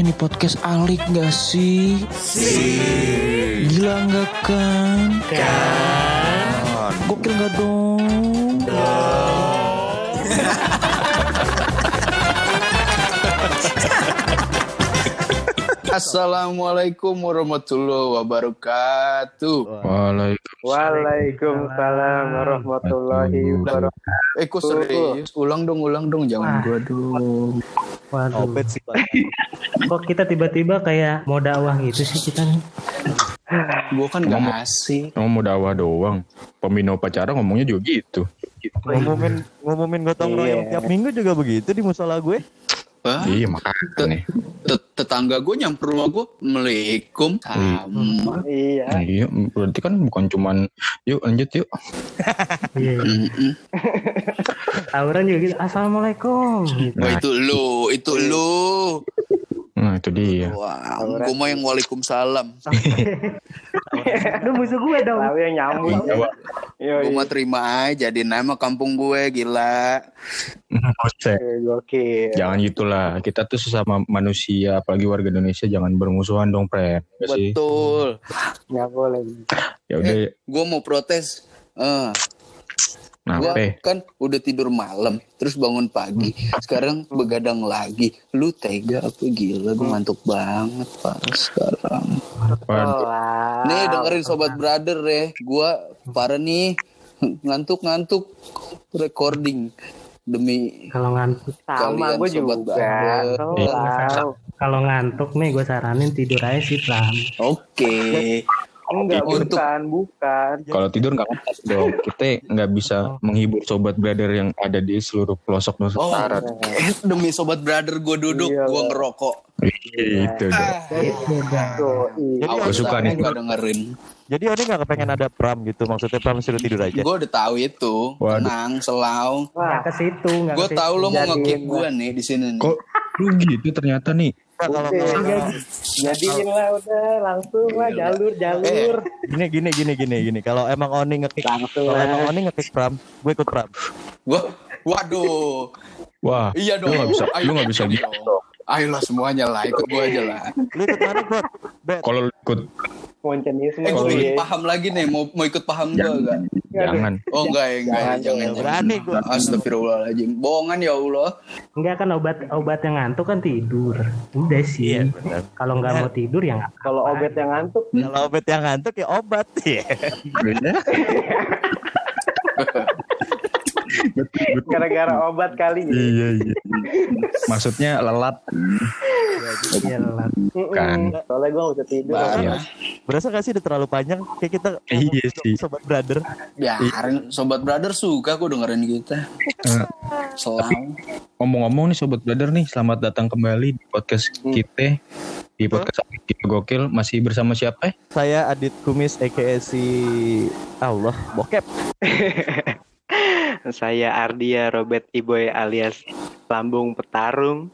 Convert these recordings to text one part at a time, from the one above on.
Ini podcast alik gak sih? Gila nggak kan? Kan. Gokil nggak dong? Assalamualaikum warahmatullahi wabarakatuh. Waalaikumsalam. Waalaikumsalam warahmatullahi wabarakatuh. Eh kok serius? Ulang dong, ulang dong, jangan gua dong. Waduh, sih kok kita tiba-tiba kayak mau dakwah gitu sih kita nih? Gua kan gak asik. Kamu mau dakwah doang. Pembina upacara ngomongnya juga gitu. ngomongin ngomongin gotong royong Iya. tiap minggu juga begitu di musola gue. Hah? Iya makanya Tetangga gue nyamper rumah gue, Assalamualaikum. Sama. Iya. Iya, berarti kan bukan cuman yuk lanjut yuk. Iya, juga gitu. Assalamualaikum. Wah itu lu, itu lu. Nah itu dia. Wah, gue mah yang waalaikumsalam. Lu musuh gue dong. Tahu yang nyambung. Jawa. Yo, Gue mah terima aja di nama kampung gue, gila. Buset. Oke. Jangan gitulah. Kita tuh sesama manusia, apalagi warga Indonesia jangan bermusuhan dong, Pren. Ya sih. Betul. Nggak boleh. Ya udah, Gue mau protes. Eh, Gua kan udah tidur malam, terus bangun pagi, sekarang begadang lagi. Lu tega apa gila? Gue ngantuk banget pak sekarang. Nih dengerin sobat brother ya, gua parah nih ngantuk-ngantuk recording demi Kalau ngantuk, sama gue juga. Tahu. kalau ngantuk nih gue saranin tidur aja sih. Oke. Enggak, Untuk- bukan, bukan. Kalau tidur nggak ngetes dong. Kita nggak bisa menghibur sobat brother yang ada di seluruh pelosok Oh, Nusantara. eh, demi sobat brother gue duduk, Iya, gua Pak. ngerokok. Itu dong. Ah, iya. Jadi Gua awas suka nih. gua dengerin. Jadi Oni nggak kepengen ada pram gitu. Maksudnya pram suruh tidur aja. Gue udah tahu itu, Waduh. tenang, selau. Nggak ke situ, nggak Gue ke situ. tahu lo mau ngekick gue nih di sini nih. Kok lu gitu ternyata nih? Kalau Oke. kalau- Jadiin lah udah langsung lah Iya, jalur jalur. gini gini gini gini gini. Kalau emang Oni ngekick kalau emang. Oni ngekick pram, gue ikut pram. Gua, waduh, Wah, iya dong. lu nggak bisa, Ayo, lu nggak bisa ayo gitu. Ayolah semuanya lah, ikut gue aja lah. Lu ikut mana? Bet. Kalau ikut Moncenisme. Eh, gue ikut paham lagi nih, mau mau ikut paham gue enggak? jangan. Oh enggak ya, enggak ya, Jangan, jangan. jangan. Berani gue. Astagfirullahaladzim. Bohongan ya Allah. Enggak kan obat obat yang ngantuk kan tidur. Udah Iya, sih. benar. Kalau nggak mau tidur ya nggak. Kalau obat yang ngantuk, Kalau obat yang ngantuk ya obat. Iya. gara-gara obat kali. Iya iya. Maksudnya lelat. Iya. Mm-mm. Kan. Soalnya gue gak bisa tidur. Iya. Berasa gak sih udah terlalu panjang kayak kita Iya ngomong sih. sobat brother. Biarin sobat brother suka kok dengerin kita. Eh, Selalu. Ngomong-ngomong nih sobat brother nih, selamat datang kembali di podcast kita di podcast kita gokil masih bersama siapa? eh? Saya Adit Kumis aka si Allah bokep. Saya Ardia Robert Iboy alias Lambung Petarung.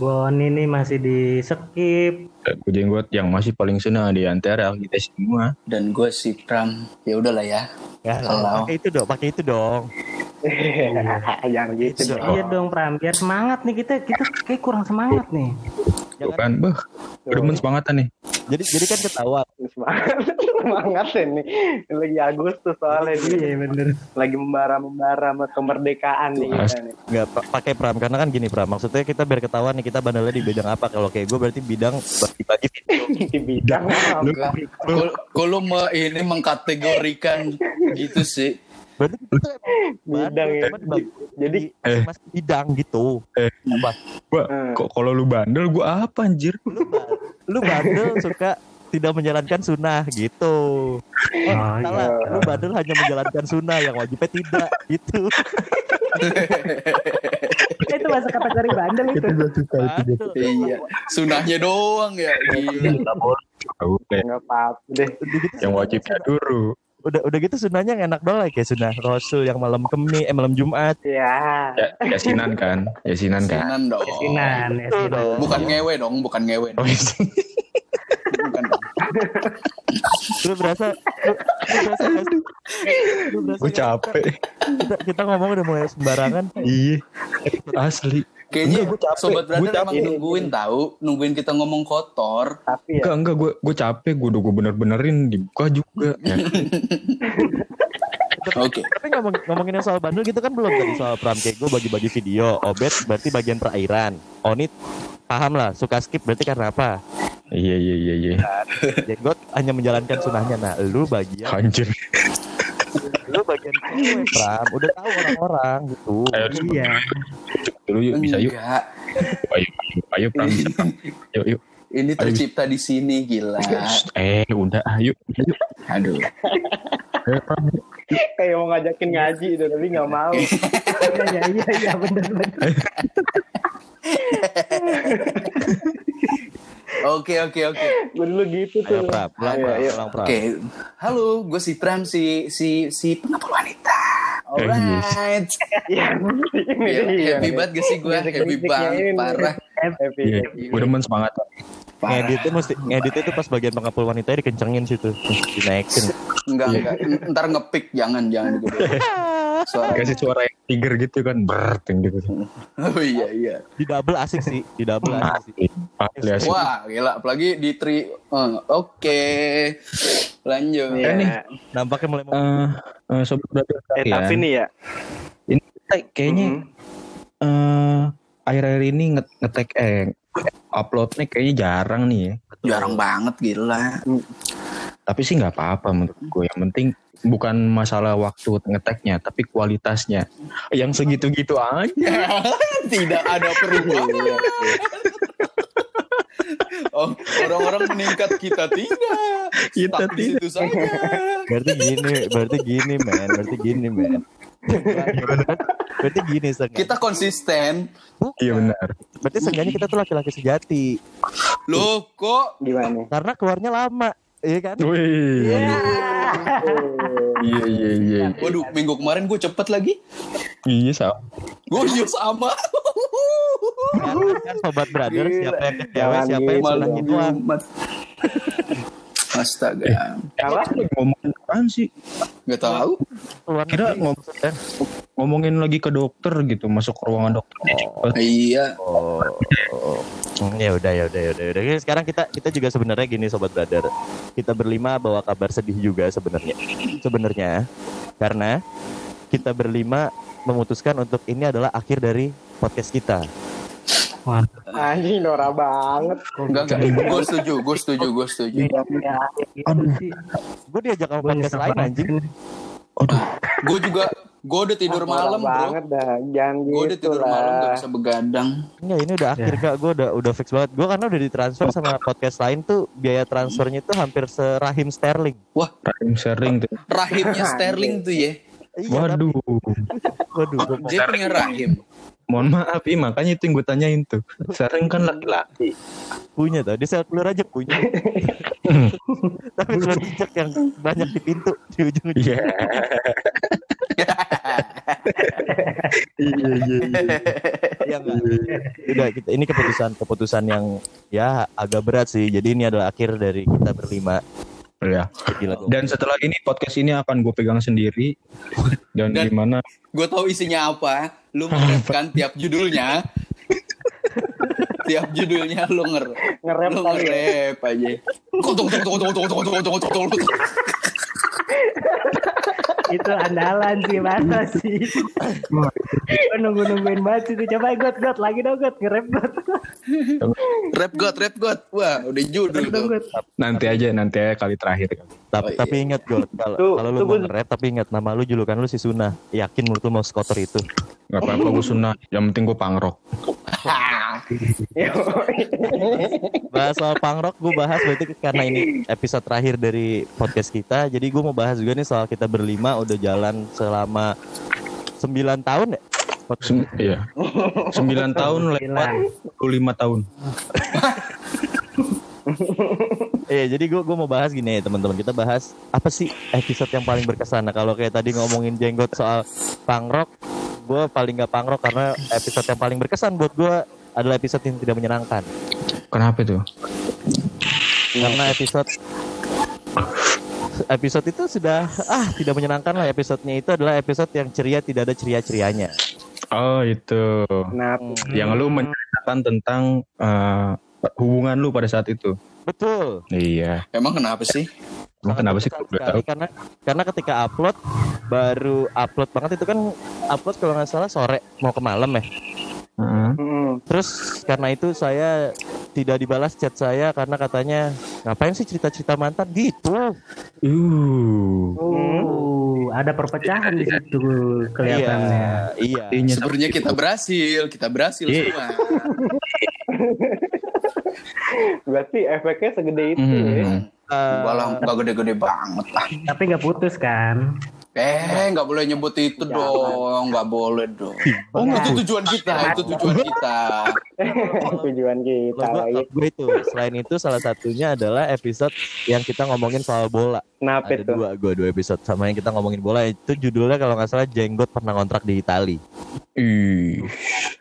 Bon ini masih di skip. Aku jenggot yang masih paling senang di antara kita semua. Dan gue si Pram. Ya udahlah ya. Ya, Halo. pakai itu dong, pakai itu dong. Jangan gitu Itu dong. Iya dong Pram, biar semangat nih kita kita kayak kurang semangat nih. Tuh kan, bah, demen semangatan nih. Jadi jadi kan ketawa. Semangat, semangat ini. Lagi Agustus soalnya nih. Iya bener. Lagi membara-membara sama kemerdekaan nih nih. Nggak pa- pakai pram karena kan gini pram. Maksudnya kita biar ketahuan nih kita bandelnya di bidang apa. Kalau kayak gue berarti bidang bagi-bagi video. Di bidang lu me- ini mengkategorikan gitu sih? Berarti kita emang Bidang ya. Jadi Eh. mas bidang gitu. Eh. Apa? Gua, Hmm. kok kalau lu bandel gua apa anjir? Lu, ba- lu bandel suka tidak menjalankan sunnah gitu. Eh, Oh, salah. Lu bandel hanya menjalankan sunnah yang wajibnya tidak gitu. itu masuk kategori bandel itu. Bandel. Iya. Sunahnya doang ya. Gila. nggak apa-apa deh. Udah Yang wajibnya dulu. udah udah gitu sunnahnya yang enak banget kayak sunnah Rasul yang malam kemi eh malam Jumat. Ya. Ya, yasinan kan, yasinan kan. Sinan dong. Sinan, ya sinan. Bukan ngewe dong, bukan ngewe. Oh, Dong. Iya. Lu berasa lu, lu berasa? Lu Gue capek. Kita, kita ngomong udah mulai sembarangan. Iya. Asli. Kayaknya Enggak, gua capek. sobat brother emang capek. nungguin tahu, nungguin kita ngomong kotor. Tapi ya. Enggak enggak gue gue capek gue udah gue bener-benerin dibuka juga. Ya. Oke. Tapi ngomong, ngomongin yang soal bandel gitu kan belum tadi soal pram kayak gue bagi-bagi video. Obet berarti bagian perairan. Onit paham lah suka skip berarti karena apa? Iya iya iya iya. Jenggot hanya menjalankan sunahnya. Nah, lu bagian Anjir. lu bagian gue pram udah tahu orang-orang gitu. Ayo Iya. dulu yuk bisa yuk. Enggak. Ayo ayo Pram bisa Pram. Yuk yuk. Ini tercipta di sini gila. Eh udah ayo ayo. Aduh. Ayo Pram. Kayak mau ngajakin ngaji itu tapi nggak mau. Iya iya iya iya bener bener. Oke oke oke. Gue dulu gitu tuh. Ayo pram, pulang Ayo, ayo. pulang pram. Oke. Halo, gue si Pram si si si pengapul wanita. Alright. Iya, ini Gila, dia. happy banget gak sih gue? Happy banget, parah. Iya. happy. Gue demen semangat. Parah. Ngeditnya mesti ngeditnya tuh pas bagian pengapul wanita dikencengin situ, dinaikin. Enggak enggak. Ntar ngepick jangan jangan gitu. Suara. Kasih suara yang tiger gitu kan bert yang gitu. Oh iya iya. Di double asik sih, di double asik sih. Asli asli. Wah, gila. Apalagi di tri. eh, Oke. Lanjut. Iya. Eh, nih. Nampaknya mulai mau Eh, eh, sobat Eh, kalian. tapi nih ya. ini kayaknya Mhm. eh akhir-akhir ini nge ngetek eh uploadnya kayaknya jarang nih ya. Jarang banget gila. Tapi sih nggak apa-apa menurut gue. Yang penting bukan masalah waktu ngeteknya, tapi kualitasnya. Yang segitu-gitu aja. Tidak ada perubahan. Oh, orang-orang meningkat kita tidak. Kita Stuck di situ saja. berarti gini, berarti gini men, berarti gini men. Berarti gini seenggaknya. Kita konsisten. Iya benar. Berarti seenggaknya kita tuh laki-laki sejati. Loh, kok Gimana? Karena keluarnya lama, iya kan? Wih. Iya iya iya. Waduh, minggu kemarin gue cepet lagi. Iya sama. Gue iya sama. Karena kan sobat brother, siapa yang ke cewek, Jangan siapa yang gitu doang. Jumat. Astaga? Eh, ngomongin apaan sih? nggak tahu. Kira ngom-. Ngomongin lagi ke dokter gitu, masuk ke ruangan dokter. cepet. Iya. Oh, oh. Hmm, ya udah ya udah ya udah. ya udah. Oke, Sekarang kita kita juga sebenarnya gini sobat brother. Kita berlima bawa kabar sedih juga sebenarnya. Sebenarnya karena kita berlima memutuskan untuk ini adalah akhir dari podcast kita. Anjing Nora banget. Enggak, enggak. Gue setuju, gue setuju, gue setuju. Ya, gitu Aduh. Gue diajak sama Gua podcast lain anjing. Gue juga, gue udah tidur Nora malam, bro. banget dah. Jangan Gue udah gitu tidur malam, gak bisa begadang. Enggak ini udah akhir kak. Gue udah udah fix banget. Gue karena udah ditransfer sama podcast lain tuh biaya transfernya tuh hampir serahim sterling. Rahim sharing tuh. Rahimnya Sterling tuh ya. Iya, Waduh. waduh. gua mau- Dia punya rahim. Mohon maaf, iya makanya itu yang gue tanyain tuh. Sharing kan laki-laki. punya tau. Dia sel keluar aja punya. tapi keluar jejak yang banyak di pintu di ujung ujung. Iya. Iya iya iya. Iya? Udah kita ini keputusan keputusan yang ya agak berat sih. Jadi ini adalah akhir dari kita berlima. Ya. Dan setelah ini podcast ini akan gue pegang sendiri dan, dan gimana? Gue tahu isinya apa. Lu kan tiap judulnya. tiap judulnya lu nger ngerep lu ya? ngerep aja itu andalan sih masa sih? Gua nunggu nungguin banget itu. Coba got got. Lagi dong got. Nge-rap got. Rap god, rap god. Wah, udah judul got. Nanti aja nanti aja kali terakhir. Tapi, Oh, tapi ingat gue kalau lu mau nge-rap tapi ingat nama lu julukan lu si Suna. Yakin menurut lu mau skotor itu. Gak apa-apa gue sunat. Yang penting gue pangrok. Bahas soal pangrok gue bahas berarti karena ini episode terakhir dari podcast kita. Jadi gue mau bahas juga nih soal kita berlima udah jalan selama 9 tahun ya. Sem- iya. 9 tahun lewat 25 tahun. Iya, jadi gue gue mau bahas gini ya teman-teman. Kita bahas apa sih episode yang paling berkesan. Nah, kalau kayak tadi ngomongin jenggot soal pangrok, gue paling gak pangrok karena episode yang paling berkesan buat gue adalah episode yang tidak menyenangkan. Kenapa tuh? Karena episode episode itu sudah ah tidak menyenangkan lah episodenya itu adalah episode yang ceria tidak ada ceria-cerianya. Oh itu. Nah, Yang lu menceritakan tentang eh, hubungan lu pada saat itu. Betul. Iya. Emang kenapa sih? Emang kenapa sih? Sekali, tahu. karena karena ketika upload baru upload banget itu kan upload kalau nggak salah sore mau ke malam ya. Heeh. mm, Terus karena itu saya tidak dibalas chat saya karena katanya ngapain sih cerita-cerita mantan gitu. Uh. Uh, ada perpecahan di situ kelihatannya. Iya, iya. Sebenarnya kita berhasil, kita berhasil Iya. semua. berarti efeknya segede itu Hmm. ya. Nggak gede-gede banget lah. Tapi nggak putus kan? Eh, nggak boleh nyebut itu dong, nggak boleh dong. Oh, itu tujuan kita, itu tujuan kita. Tujuan kita gue, gue itu selain itu salah satunya adalah episode yang kita ngomongin soal bola. Kenapa Ada itu? dua, gue dua episode sama yang kita ngomongin bola itu judulnya kalau nggak salah jenggot pernah kontrak di Itali. Ih.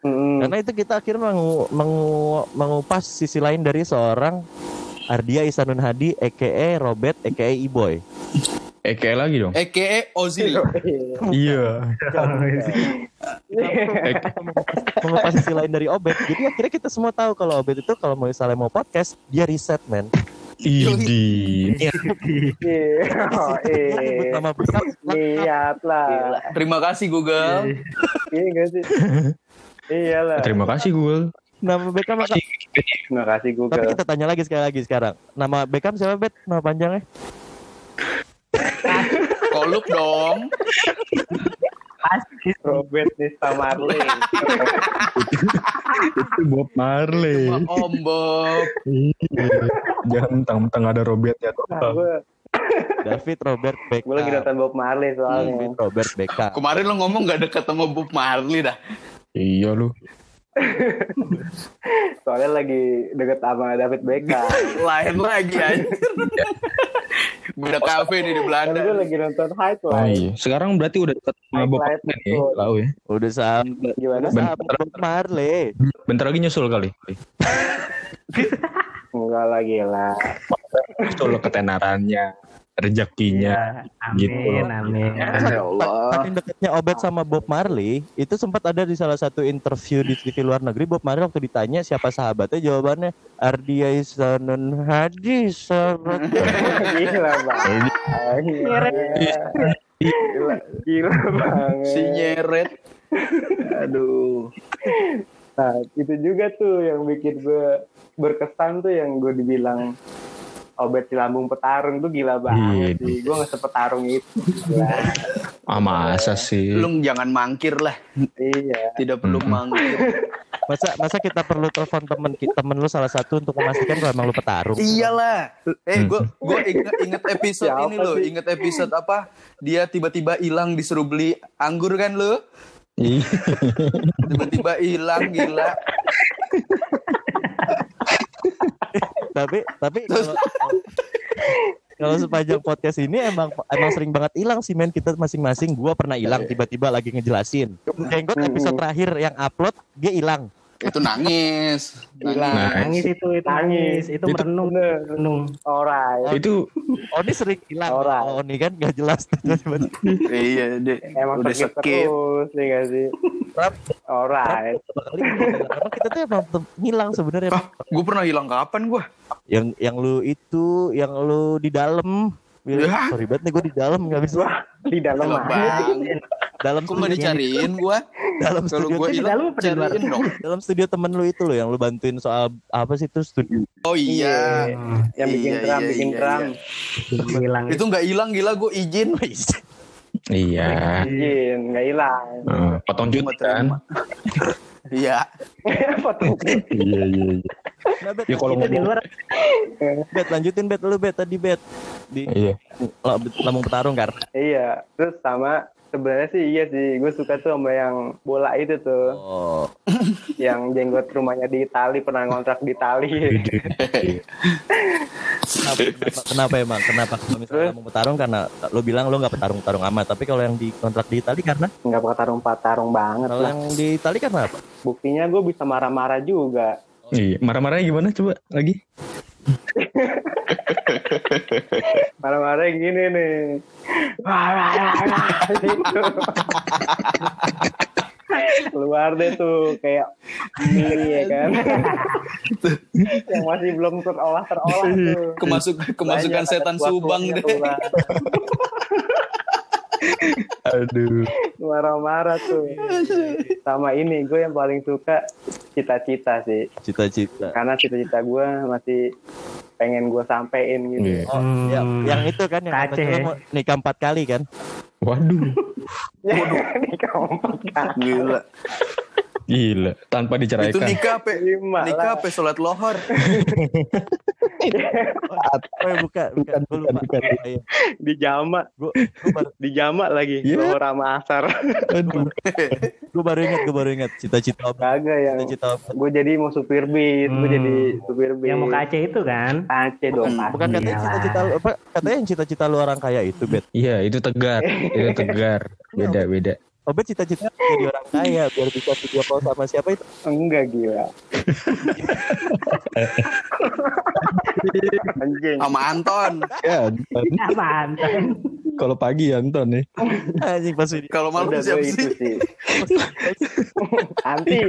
Mm, Karena itu kita akhirnya mengu, mengu- mengupas sisi lain dari seorang Ardia Isanun Hadi, EKE Robert, EKE Iboy. Eke lagi dong. EKE Ozil. Iya. mengupas sisi lain dari Obet. Jadi akhirnya kita semua tahu kalau Obet itu kalau mau misalnya mau podcast dia riset men. Idi. Iya, oh, Nyebut eh, nama besar. lihat lah. Terima kasih Google. Iya gak sih? Iyalah. Terima kasih Google. Nama Beckham apa? Terima kasih Tapi Google. kita tanya lagi sekali lagi sekarang. Nama Beckham siapa Bet? Nama panjangnya? Kolup dong. Pasti Robert Nista Marley. Itu Bob Marley. Om Bob. Iya. Jangan mentang-mentang ada Robertnya. Nah, David Robert gue lagi Beckham. nonton Bob Marley soalnya. David Robert Beckham. Kemarin lo ngomong gak deket sama Bob Marley dah. Iya lu. Soalnya lagi deket sama David Beckham. Lain lagi anjir. Beda kafe nih di Belanda. gue lagi nonton Oh Highlight. iya. Sekarang berarti udah dekat sama nih. betul. Tahu ya. Udah sampai Gimana? Bob Marley. Bentar lagi nyusul kali. Enggak lagi lah. Nyusul ketenarannya, rezekinya. Amin, Gitu. amin. Ya Allah. Saking dekatnya Obet sama Bob Marley, itu sempat ada di salah satu interview di TV luar negeri. Bob Marley waktu ditanya siapa sahabatnya, jawabannya Ardia Isanun Hadi sahabat. Gila banget. Gila, gila banget. Si nyeret. Aduh. Nah, itu juga tuh yang bikin gue berkesan tuh yang gue dibilang obat di lambung petarung tuh gila banget Iya. sih. Gue nggak sepetarung itu. Ah masa sih? Lu jangan mangkir lah. iya. Tidak perlu Mm-mm. mangkir. Masa masa kita perlu telepon temen temen lu salah satu untuk memastikan kalau emang lu petarung. Iyalah. Eh, Hmm. gue gue inget, inget episode Siapa ini loh. Inget episode apa? Dia tiba-tiba hilang disuruh beli anggur kan lu? Iya. Tiba-tiba hilang gila. tapi tapi kalau kalau sepanjang podcast ini emang emang sering banget hilang sih men kita masing-masing. Gua pernah hilang tiba-tiba lagi ngejelasin. Jenggot episode terakhir yang upload dia hilang. Itu nangis. Nah, Nangis itu, itu nangis. Itu Itu merenung, merenung. Alright. Itu Oh ini sering hilang. Alright. Oh ini kan gak jelas. Iya, dia Emang udah skip. terus, nih gak sih? Alright. Kali Karena kita tuh emang hilang sebenarnya. Ah, gue pernah hilang kapan gue? Yang yang lu itu, yang lu di dalam. Bilang, Ya. Sorry banget nih gue di dalam nggak bisa. Di dalam Hilang mana? bang. Dalam Kok nggak studio, dicariin gue? dalam Kalau studio gue di dalam apa di luar? cariin dong. dalam studio temen lu itu loh yang lu bantuin soal apa sih itu studio Oh iya. Yang bikin Iya, drum, iya, bikin iya, drum. Hilang. Itu nggak hilang gila gue izin. iya. Izin, nggak hilang. Potong cuti kan? Iya. Iya iya. iya. Nah, bet, Ya, kalau ngomong- luar. bet lanjutin bet lu bet tadi bet di Iya. Lambung petarung kan Iya, terus sama sebenarnya sih iya sih, gue suka tuh sama yang bola itu tuh, oh yang jenggot rumahnya di Itali pernah ngontrak di Itali. kenapa, kenapa, kenapa emang kenapa kalau misalnya Terus? lambung petarung karena lo bilang lo nggak petarung petarung amat tapi kalau yang di kontrak di Itali karena Nggak pakai tarung-patarung banget kalau lah. yang di Itali karena apa Buktinya gue bisa marah-marah juga. Iya. Marah-marahnya gimana coba lagi? Marah-marah gini nih. Gitu. Keluar deh tuh kayak mie ya kan. yang masih belum terolah terolah tuh. Kemasuk kemasukan Banyak setan subang deh. Aduh. Marah-marah tuh. Sama ini gue yang paling suka cita-cita sih. Cita-cita. Karena cita-cita gue masih pengen gue sampein gitu. Iya. Oh, yang, yang itu kan yang Aceh, ya? mau nikah empat kali kan? Waduh. Ini keempat kan. Gila. Gila. Tanpa Itu diceraikan. nikah pe Lima nikah pe sholat lohor. Oh, ya, bukan, bukan, gue lupa. bukan. Iya. Di jama. Gue gue baru, Di jama lagi. Iya. Zuhur sama asar. Aduh. gue baru ingat, gue baru ingat cita-cita Om. Kagak yang Cita-cita Om. gue jadi mau supir bis, gue Hmm. jadi supir bis. Yang mau ke Aceh itu kan? Aceh dong. Bukan-. Bukan katanya cita-cita lu apa? Katanya yang cita-cita lu orang kaya itu, Bet. Iya, itu tegar. Itu tegar. Beda, beda. Oh, Bet cita-cita jadi orang kaya biar bisa video call sama siapa itu? Enggak gila. Anjing. Sama Anton. Ya, Anton. Ah, mantan. Kalau pagi Anton nih. Anjing pas ini. Kalau malam itu sih? sih. Anti.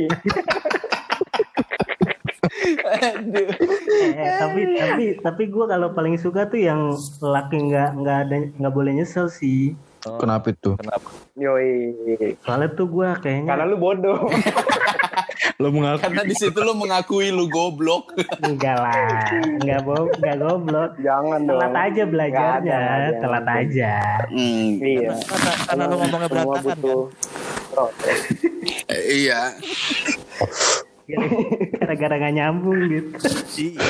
Aduh. Eh, tapi tapi tapi gue kalau paling suka tuh yang laki nggak nggak ada nggak boleh nyesel sih. Kenapa itu? Kenapa? Yoi. Soalnya tuh gue kayaknya Karena lu bodoh. Lo mengaku Karena di situ lu mengakui lu goblok. enggak lah, enggak bo nggak goblok. Jangan dong. Telat aja belajarnya, ada, ada. telat aja. Hmm, Iya. Karena, karena lu ngomongnya berantakan kan? eh, iya. Gara-gara nggak nyambung gitu. Iya.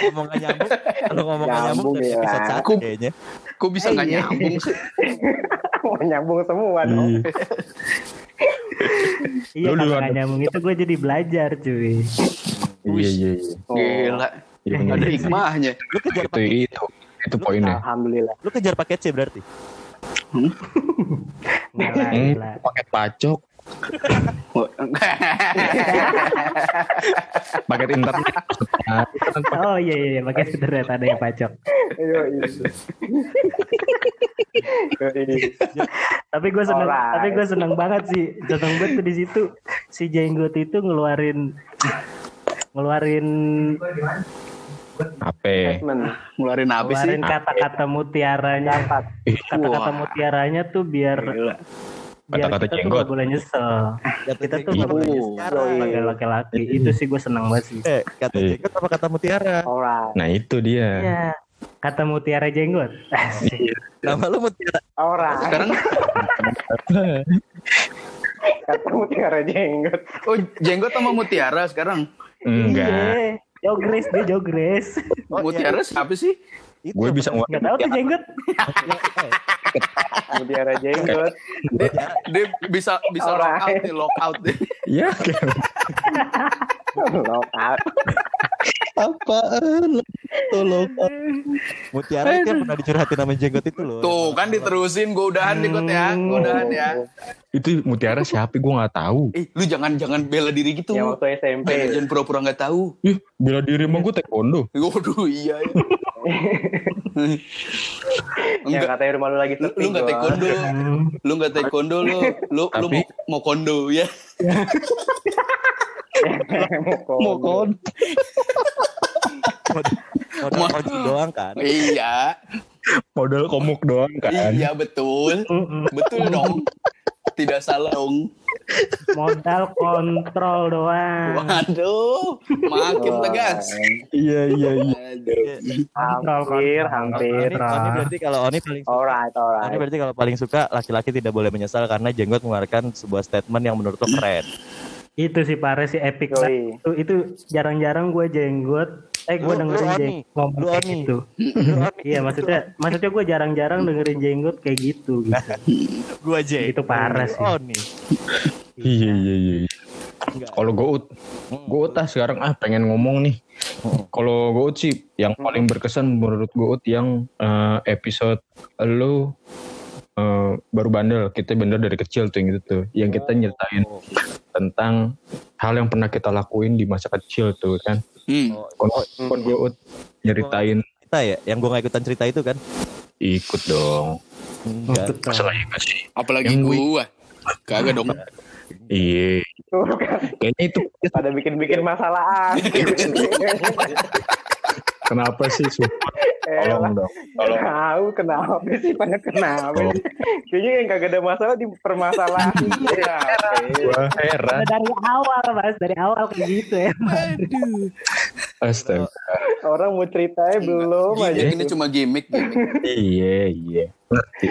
Ngomong gak nyambung, kalau ngomong gak nyambung dari episode satu kayaknya. Kok bisa nggak Iya. nyambung sih? Mau nyambung semua dong. Iya kalau nggak nyambung itu gue jadi belajar cuy. Iya, iya, iya. Gila. Iya. Ada hikmahnya. Lu kejar Itu, pakai itu. Itu poinnya. Alhamdulillah. lu kejar paket C berarti. Nggak lah, Hmm, paket pacok, paket internet. Oh iya iya iya, pakai internet ada yang pacok. Yoi. Yoi. Tapi gue seneng, Alright. tapi gue seneng banget sih, seneng banget tuh di situ si Jenggot itu ngeluarin ngeluarin apa? Ngeluarin apa sih? ngeluarin kata-kata mutiaranya. Kata-kata mutiaranya tuh biar Gila. Kata-kata kita tuh jenggot. gak boleh nyesel. Kita tuh Iya. gak boleh nyesel sebagai laki-laki. Itu sih gue seneng banget sih. Eh, kata Iya. jenggot apa kata mutiara? Alright. Nah, itu dia. Iya. Kata mutiara jenggot. Asik. Nama lu mutiara. Alright. Sekarang Kata mutiara jenggot. oh jenggot sama mutiara sekarang. Enggak. Iya. Jogres deh jogres. Oh, Mutiara siapa sih? Itu Gue bisa Gak ngeluarin tahu tuh jenggot. Mutiara jenggot. Dia, dia bisa bisa Alright. lockout nih, lockout deh. Iya. Lockout. Apaan? Tolong. mutiara itu yang pernah dicurhatin sama jenggot itu loh. Tuh kan diterusin gue udahan Got, ya. Gue udahan ya. Itu mutiara siapa? Gue nggak tahu. Eh lu jangan jangan bela diri gitu. Yang waktu SMP. Jangan pura-pura nggak tahu. Ih, bela diri mah gue taekwondo. Waduh iya. ya. Yang Enggak. katanya rumah lu lagi Lu, sepi. lu nggak gua. taekwondo, lu nggak taekwondo, lu lu lu mau mau kondo ya. Mau kon. Modal kunci doang kan. Iya, Modal komuk doang kan. iya betul, betul dong. Tidak salah dong. Modal kontrol doang. Waduh, makin tegas. Iya, iya, iya. Hampir, hampir. Oni, Oni berarti kalau Oni paling suka, Alright, Oni alright. berarti kalau paling suka laki-laki tidak boleh menyesal karena jenggot mengeluarkan sebuah statement yang menurut lo keren. Itu sih Pares sih epic Yoi. banget. Itu, itu jarang-jarang gue jenggot. Eh gue dengerin Oni. jeng ngomong Lu kayak gitu. Iya maksudnya maksudnya gue jarang-jarang dengerin jenggot kayak gitu. gitu. Gua jenggot. Itu parah sih. Iya, iya, iya. Kalau Gout, Gout ah sekarang ah pengen ngomong nih. Kalau Gout sih yang paling berkesan menurut Gout yang eh, episode lu eh, baru bandel, kita bandel dari kecil tuh yang itu tuh, yang kita nyeritain tentang hal yang pernah kita lakuin di masa kecil tuh kan. Hmm. Kon, kon Gout nyeritain Kita ya, yang gua gak ikutan cerita itu kan. ikut dong. Enggak. Masalah ya sih. Apalagi Yang gue- gua. Kagak dong. Iya. Kan, Kayaknya itu pada bikin-bikin masalah kenapa sih? Sumpah. Tolong dong. Tolong. Tahu kenapa sih pada kenapa sih? Kayaknya yang kagak ada masalah di permasalahan. Ya, Gua heran. dari awal mas dari awal kayak gitu ya Astaga. Orang mau ceritanya belum aja. Gimik ini cuma gimmick. gimmick. Iya, iya. Ngerti.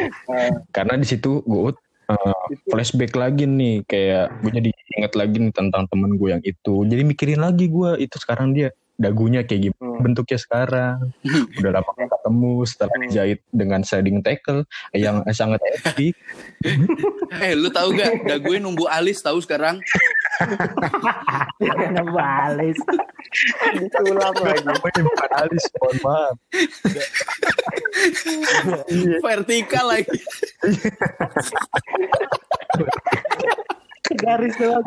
Karena di situ gue uh, flashback lagi nih kayak gue jadi inget lagi nih tentang temen gue yang itu. Jadi mikirin lagi gue itu sekarang dia dagunya kayak gimana Hmm. bentuknya sekarang. Udah lama gak ketemu setelah dijahit dengan sliding tackle yang sangat epic. Eh lu tahu gak? Dagunya numbu alis tahu sekarang. Jangan balis Disulap lagi. Namanya bukan alis, mohon maaf. Vertikal lagi. Garis doang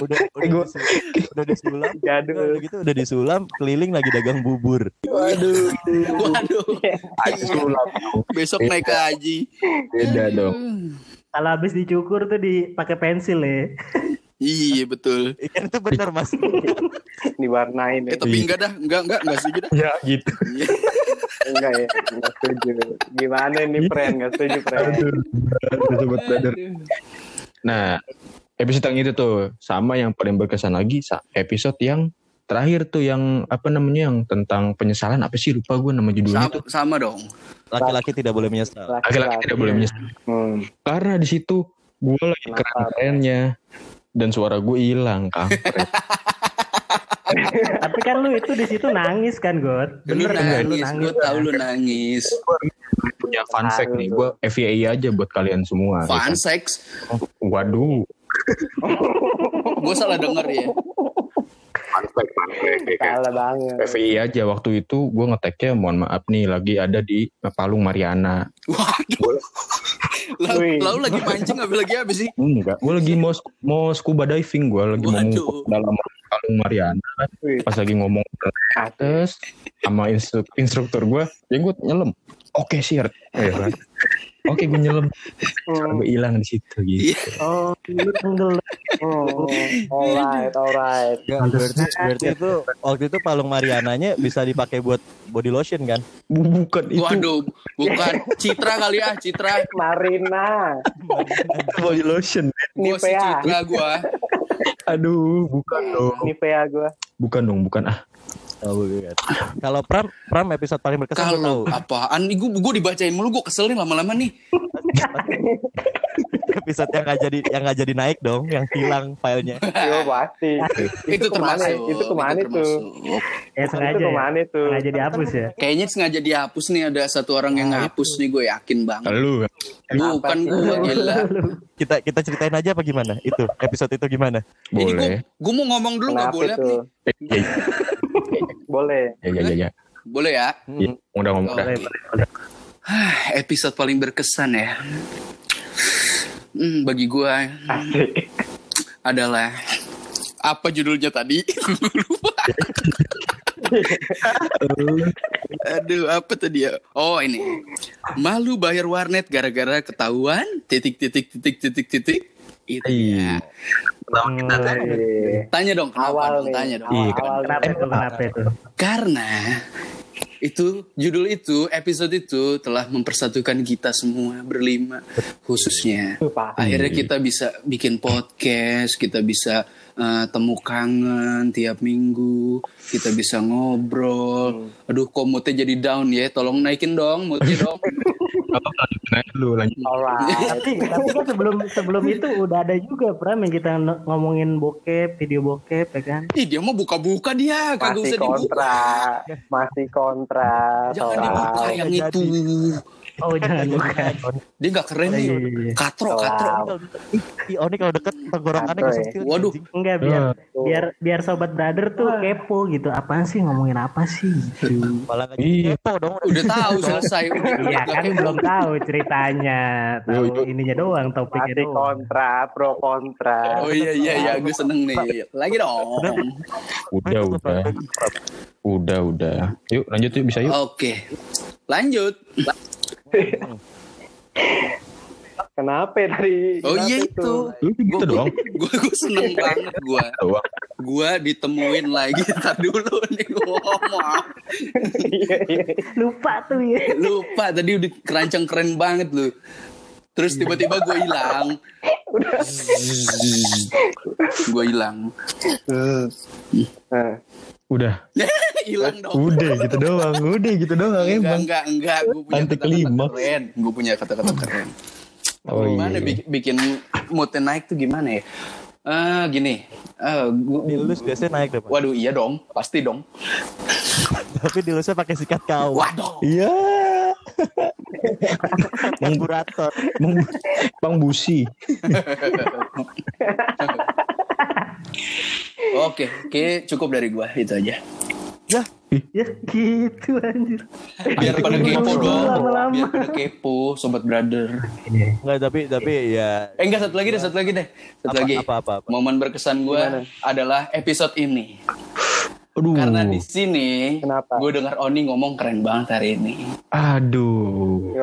udah udah, gua- disul- udah disulam udah gitu udah disulam keliling lagi dagang bubur Waduh. Waduh. Alis sulap. Besok naik ke haji. Beda dong. kalau habis dicukur tuh dipakai pensil ya Iya betul. ikan itu benar mas Diwarnain Eh ya. tapi enggak dah, enggak enggak enggak setuju dah. Ya gitu. Iya. Enggak ya. Enggak setuju. Gimana nih friend? Enggak setuju friend. Aduh, aduh, sobat brother. Nah, episode yang itu tuh sama yang paling berkesan lagi episode yang terakhir tuh yang apa namanya yang tentang penyesalan apa sih lupa gue nama judulnya Sama, tuh. sama dong. laki-laki tidak boleh menyesal. Laki-laki tidak boleh menyesal. Hmm. karena di situ gue lagi keren-kerennya dan suara gue hilang kampret tapi kan lu itu di situ nangis kan God Lu bener kan lu nangis, nangis gue tahu lu nangis. punya fun fact nih gue FYI aja buat kalian semua Fun gitu. sex. waduh Gue salah denger ya. Fun fact ya kan? Salah banget. FYI aja waktu itu gue ngeteknya mohon maaf nih lagi ada di Palung Mariana Waduh. Lalu, Wih. lalu lagi mancing nggak lagi habis sih? Enggak, gue lagi mau mau scuba diving, gue lagi mau Waduh. ngumpul dalam kalung Mariana. kan. Wih. Pas lagi ngomong ke atas sama instru- instruktur gue, ya gue nyelam. Oke sih, ya kan. Oke gue nyelam, Hmm. gue hilang di situ gitu. Iya. oh lu tenggelam Hmm. Alright, alright. Nggak, berarti berarti itu waktu itu palung Mariananya bisa dipakai buat body lotion kan Bu- Bukan itu Waduh, bukan Citra kali ah, Citra. Marina. body lotion. Gue si Nivea. Citra gue. Aduh, bukan dong, Nivea gue. bukan dong, bukan ah. Oh, bukan. kalau Pram Pram episode paling berkesan Kalau apaan? Gue gue dibacain mulu, gue kesel nih lama-lama nih. episode yang nggak jadi yang nggak jadi naik dong yang hilang filenya Yo pasti. Itu, ke mana? termasuk. Itu ke mana itu? termasuk. ya Itu sengaja ya ke mana itu? sengaja dihapus ya Kayaknya sengaja dihapus nih ada satu orang yang ngapus nih gue yakin banget. Lu Bukan gue gila. kita kita ceritain aja apa gimana itu episode itu gimana Ini gue boleh. gue mau ngomong dulu nggak Kenapa boleh itu? nih? Boleh. ya, ya, ya, ya. Boleh ya? Ya, Udah ngomong dah. Ah, Episode paling berkesan ya. Hmm, bagi gue Asik. adalah apa judulnya tadi? Lupa. Aduh, apa tadi ya? Oh, ini. Malu bayar warnet gara-gara ketahuan titik titik titik titik titik. Itu Iya. ya. Pertama kita Iya. Tanya dong kenapa Awal dong? Tanya dong. Iya, Awal kenapa itu kenapa itu Karena itu judul itu episode itu telah mempersatukan kita semua berlima khususnya. Akhirnya kita bisa bikin podcast, kita bisa eh, temu kangen tiap minggu, kita bisa ngobrol. Aduh, kok moodnya jadi down ya? Tolong naikin dong moodnya dong. apa lanjutin aja dulu lanjut. Alright. tapi tapi kan sebelum sebelum itu udah ada juga Pram yang kita ngomongin bokep video bokep ya kan Ih, dia mau buka-buka dia, kagak Masih usah dibuka. kontra. Masih kontra. Jangan dibuka yang itu. Oh jangan bukan Dia nggak keren nih. Iya, iya, iya. Katro, katro. Ih, Oni kalau deket tenggorokannya kesentil Waduh. enggak biar biar biar sobat brother tuh kepo gitu apaan sih ngomongin apa sih gitu malah Iya. jadi kepo dong Udah tahu selesai. Udah, Iya kan belum tahu ceritanya, tahu ininya doang, topiknya doang. kontra, pro kontra. Oh iya iya iya, gue seneng nih. Lagi dong. Udah, udah. Udah, udah. Yuk, lanjut yuk bisa yuk. Oke, lanjut. Kenapa ya tadi? Oh iya itu. Lu gitu doang. Gue gue seneng banget gue. Gue ditemuin lagi. Ntar dulu nih gue ngomong. Iya, iya. Lupa tuh ya. Lupa tadi udah kerancang keren banget lu. Terus tiba-tiba gue hilang. gue hilang. Nah, Udah. Hilang dong. Udah gitu doang. Udah gitu doang Enggak, emang. enggak, enggak. Gue punya Anti kata-kata keren. Gue punya kata-kata keren. Oh gimana iya. bikin, bikin moodnya naik tuh gimana ya? Eh gini, eh gua, Dilus biasanya naik deh, Pak. waduh iya dong, pasti dong. Tapi dilusnya pakai sikat kau. Waduh, Iya. Karburator. Bang, Bang Busi. oke, oke cukup dari gua itu aja. Ya, Ya gitu anjir. Biar pada kepo dong, Lama-lama. biar pada kepo, sobat brother. enggak tapi tapi ya Eh enggak satu lagi deh, satu lagi deh, satu Apa, lagi. apa, apa, apa? Momen berkesan gua adalah episode ini. Aduh. Karena di sini, gue dengar Oni ngomong keren banget hari ini. Aduh.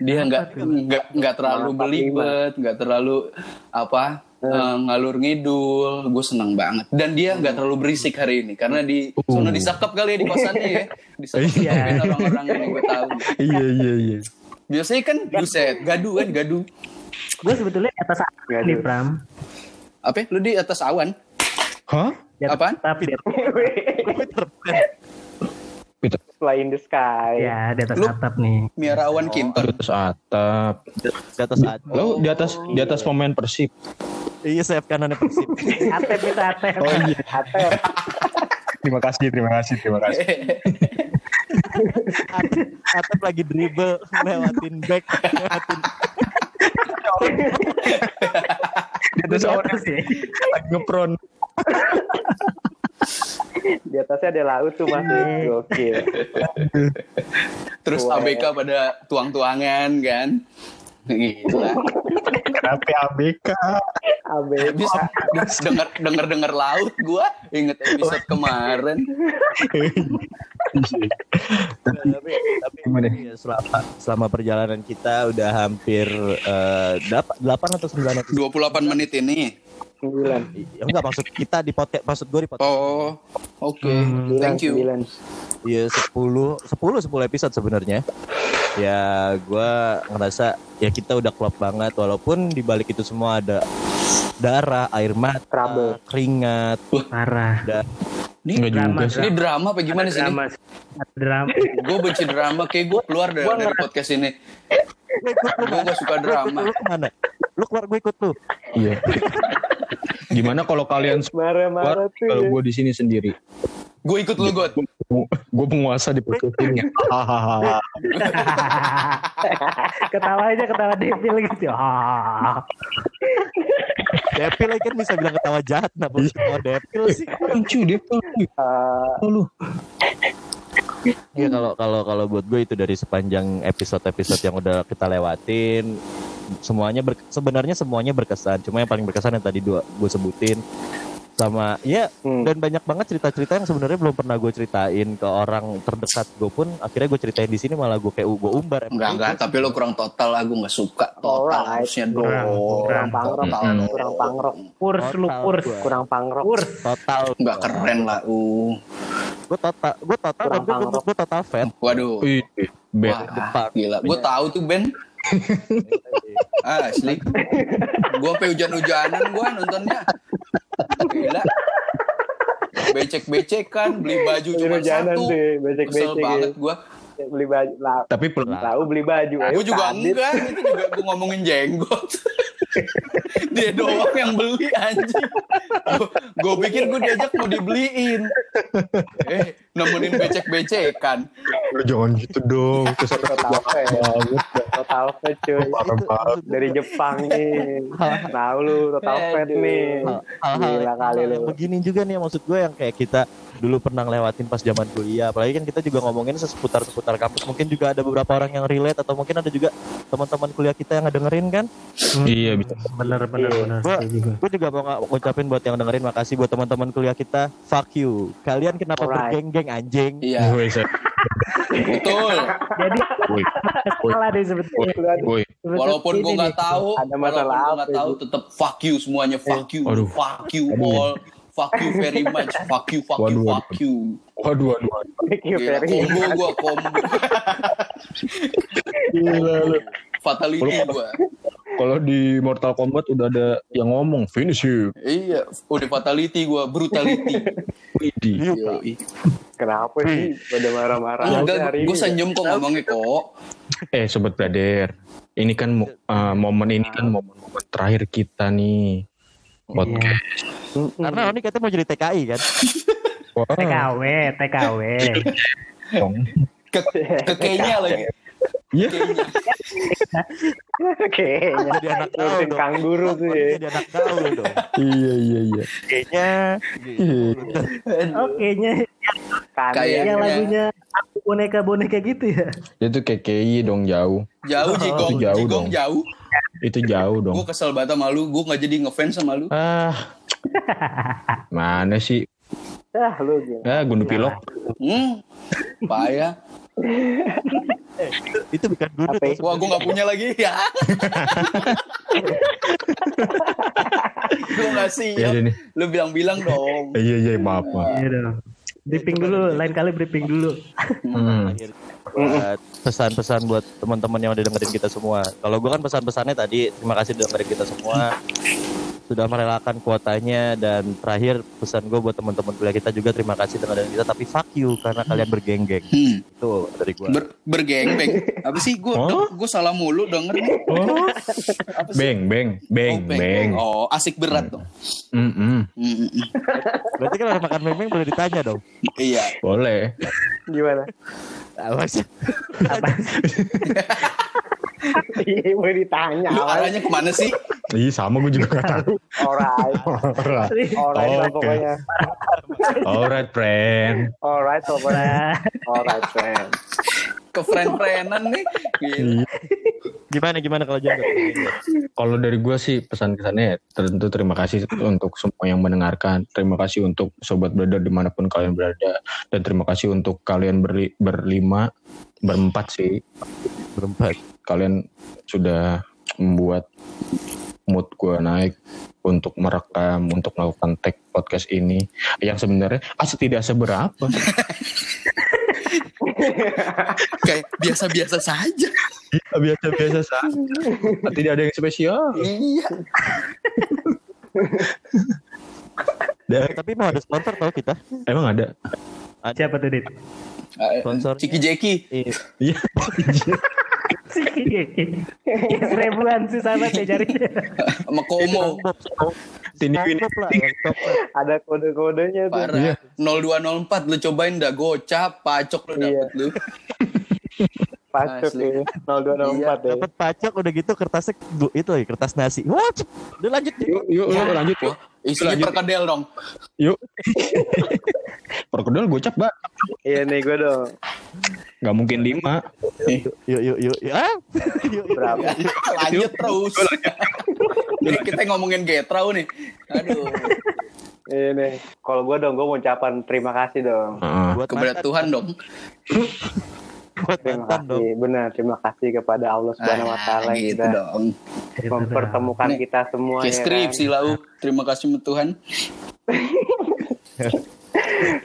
dia nggak nggak nggak terlalu belibet nggak terlalu apa eh, ngalur ngidul gue seneng banget dan dia nggak terlalu berisik hari ini karena di Uh. sono disakap kali ya di kosannya ya disakap Iya. orang-orang yang gue tahu Iya iya iya. biasanya kan buset gaduh kan gaduh Gue sebetulnya di atas atap Nggak nih. Pram. apa ya? lu di atas awan Hah? Apaan? atas, Fly in the sky. ya di atas Lu- atap nih. miara awan Di kinton atas atap. di atas saat. Lo di atas di atas pemain Persib. Iya, sayap kanannya Persib. Atep itu atep. Oh iya. Atep. Terima kasih, terima kasih, terima kasih. Atep, Atep lagi dribble lewatin back, lewatin Di atas Di atas ya. lagi ngepron. Di atasnya ada laut tuh mas. Gokil. terus Wah. ABK pada tuang-tuangan kan Gila. Kenapa ABK? AB. Bisa denger denger denger laut gua inget episode kemarin. tapi tapi Gimana? ya, selama selama perjalanan kita udah hampir eh, delapan delapan atau sembilan episode. 28 menit ini. Sembilan. Ya, enggak maksud kita di podcast maksud gue di podcast. Oh, oke. Sembilan, Thank you. Iya 10 10 10 episode sebenarnya. Ya gua ngerasa ya kita udah klop banget walaupun di balik itu semua ada darah, air mata, Trouble. keringat, Parah. dan Ini Enggak juga Drama, sih. Ini drama apa gimana sih ini? Drama. Drama. Gue benci drama, kayak gue keluar dari, Gua dari podcast ini. gue. Gue gak suka drama. Lu keluar gue ikut lu. Iya. Gimana kalau kalian Marah-marah kalau ya. gue di sini sendiri? Gue ikut lu, God. Gue penguasa di. Hahaha. ketawa aja ketawa devil gitu. Depil lagi kan bisa bilang ketawa jahat Kenapa lu ketawa Depil sih Lucu dia Ah, lu. Ya kalau kalau kalau buat gue itu dari sepanjang episode-episode yang udah kita lewatin semuanya ber- sebenarnya semuanya berkesan cuma yang paling berkesan yang tadi dua gue sebutin sama ya Hmm. dan banyak banget cerita-cerita yang sebenarnya belum pernah gue ceritain ke orang terdekat gue pun akhirnya gue ceritain di sini malah gue kayak gue umbar Enggak, enggak. Tapi lo kurang total. Aku gak suka. Total harusnya Kurang, dong. kurang pangrok. Kurang pangrok. Purs lu. Kurang pangrok. Purs. total Enggak keren lah. Uh. gue total gue total Kurang gue gue total fat Waduh. Ih, Ben. Wah, gila. Gue tahu tuh Ben. Ah, asli. Gue sampai hujan-hujanan gue nontonnya. Gila. Becek-becekan, beli baju cuma satu. tuh, Kesel becek-becek. banget gue. Beli baju. Lau, Tapi pel- lau beli baju. Gue juga Kadit. enggak, itu juga gue ngomongin jenggot. Dia doang yang beli anjing. Gue pikir gue diajak mau dibeliin. Eh, nemenin becek-becekan. Lu jangan gitu dong. Kesan Total banget. Total fat cuy. Dari Jepang nih. Tahu lu total fat nih. Gila kali lu. yang begini juga nih maksud gue yang kayak kita dulu pernah lewatin pas zaman kuliah apalagi kan kita juga ngomongin seputar seputar kampus mungkin juga ada beberapa orang yang relate atau mungkin ada juga teman-teman kuliah kita yang ngedengerin kan Iya bisa. Bener bener Iya. juga. gue juga mau ngucapin buat yang dengerin makasih buat teman-teman kuliah kita fuck you kalian kenapa Alright. bergeng-geng anjing Iya. Gue bisa. Betul. Jadi salah deh sebetulnya. woi. Walaupun gue nggak tahu, Ada masalah walaupun gue apa nggak tahu, tetap fuck you semuanya, fuck you, Aduh. fuck you all, fuck you very much, fuck you, fuck you, Waduh, waduh. fuck you. Waduh, waduh, waduh. Thank you Gila, very combo much. gue, combo. Gila lu. Fatality gue. Kalau di Mortal Kombat udah ada yang ngomong finish you. Iya, udah fatality gue, brutality. Widih. Yoi. Kenapa sih pada marah-marah aja Enggak, hari gue senyum kok ngomongnya kok. Eh sobat Brader, ini kan eh, momen ini kan momen-momen terakhir kita nih podcast. Mm-mm. Karena ini katanya mau jadi TKI kan. Wah, TKW, TKW. Ke, ke kayaknya lagi. Iya. Kayaknya Jadi anak ngurusin dong. kangguru tuh ya. Jadi anak gaul dong. iya iya iya. Kayaknya Oke, nya Kayak- yang Iya. lagunya boneka-boneka gitu ya. Itu KKI dong jauh. Jauh jigong, Itu jauh jigong dong. jauh. Itu jauh dong. Gue kesel banget sama lu, gue gak jadi ngefans sama lu. Ah. Mana sih? Ah, lu gila. Ah, gundu pilok. Hmm, payah. itu bukan guru Apa ya? tuh. Wah, gue gak punya lagi ya. gue gak Iya siap. deh nih. Lu bilang-bilang dong. Iya iya maaf maaf. Iya dong. Briefing dulu, lain kali briefing dulu. Hmm. Pesan-pesan buat teman-teman yang udah dengerin kita semua. Kalau gue kan pesan-pesannya tadi terima kasih udah dengerin kita semua. Sudah merelakan kuotanya dan terakhir pesan gue buat teman-teman kuliah kita juga terima kasih dengerin kita tapi fuck you karena kalian bergenggeng. Hmm, Itu dari gue. ber bergengbeng. Apa sih? Gue Oh? gue salah mulu denger nih. Oh, Apa sih? beng beng beng Oh, beng. Oh, asik berat dong. Hmm, hmm, hmm. Berarti kan orang makan memeng boleh ditanya dong. Iya. Boleh. Gimana? Apa sih? Iya, mau ditanya. Lu arahnya ke mana sih? Ih sama gue juga gak tahu. Alright. Alright. Alright pokoknya. Alright friend. Alright pokoknya. Alright friend. Ke friend-friendan nih. Gila. Gimana gimana kalau jaga? Kalau dari gue sih pesan kesannya ya, tentu terima kasih untuk semua yang mendengarkan. Terima kasih untuk sobat brother di mana pun kalian berada. Dan terima kasih untuk kalian berli- berlima, berempat sih. Berempat. Kalian sudah membuat mood gue naik untuk merekam, untuk melakukan tag podcast ini. Yang sebenarnya asli tidak seberapa. Kayak biasa-biasa saja. Biasa-biasa saja. Tidak ada yang spesial. Iya. Dan, Tapi mau ada sponsor tau kita. emang ada? siapa tuh Dit? Sponsor. Ciki Jeki. Iya. Iya. Seribuan sih sama saya cari. Sama Komo. Tini. Ada kode-kodenya tuh. Iya. Parah. 0204 lu cobain dah gocap, pacok lu Iya. dapet lu. Pacuk Asli. ya. 0204 ya. Dapat pajak udah gitu kertasnya itu ya kertas nasi. Wah, udah lanjut. Yuk, yuk, yuk, lanjut yuk. Isinya Lanjut. perkedel dong. Yuk. Perkedel gocap, Mbak. Iya nih gue dong. Gak mungkin lima. Yuk yuk yuk. yuk. Ah. Yuk, yuk. Berapa? Lanjut terus. Jadi kita ngomongin getrau nih. Aduh. Iya nih. Kalau gue dong, gue mau ucapan terima kasih dong. Heeh. Buat mantan, Tuhan dong. buat Terima mantan dong. kasih, benar. Terima kasih kepada Allah Subhanahu Wa Taala Ah, yang gitu sudah dong. mempertemukan Nih, kita semua ya skripsi kan. lau. Terima kasih sama Tuhan.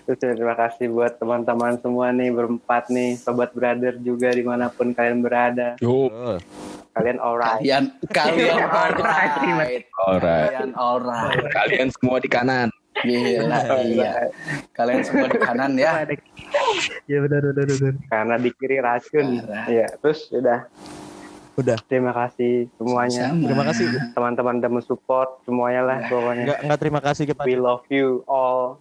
Terus terima kasih buat teman-teman semua nih berempat nih, sobat brother juga di mana pun kalian berada. Oh, Kalian alright. Kalian kalian alright. Alright. Kalian alright. Kalian semua di kanan. Gila, iya. Kalian semua di kanan ya. Ya benar benar benar. Karena di kiri racun. Iya, terus udah. Udah. Terima kasih semuanya. Sama. Terima kasih. Teman-teman udah mensupport semuanya lah pokoknya. Enggak enggak terima kasih kepada We love you all.